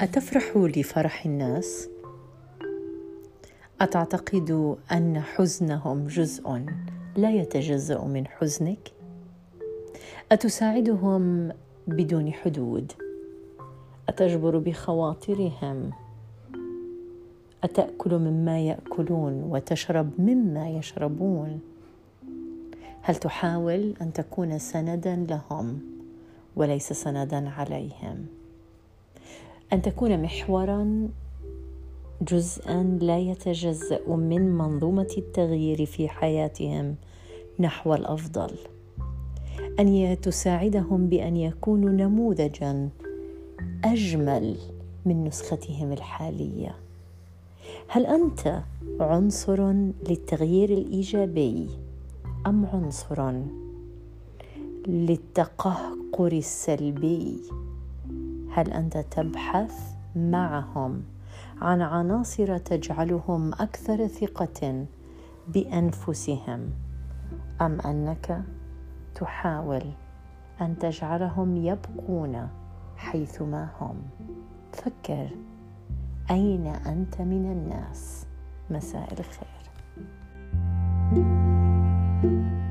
أتفرح لفرح الناس؟ أتعتقد أن حزنهم جزء لا يتجزأ من حزنك؟ أتساعدهم بدون حدود؟ أتجبر بخواطرهم؟ أتأكل مما يأكلون وتشرب مما يشربون؟ هل تحاول أن تكون سندا لهم وليس سندا عليهم؟ أن تكون محورا جزءا لا يتجزأ من منظومة التغيير في حياتهم نحو الأفضل. أن تساعدهم بأن يكونوا نموذجا أجمل من نسختهم الحالية. هل أنت عنصر للتغيير الإيجابي أم عنصر للتقهقر السلبي؟ هل أنت تبحث معهم؟ عن عناصر تجعلهم أكثر ثقة بأنفسهم أم أنك تحاول أن تجعلهم يبقون حيثما هم؟ فكر أين أنت من الناس؟ مساء الخير. thank you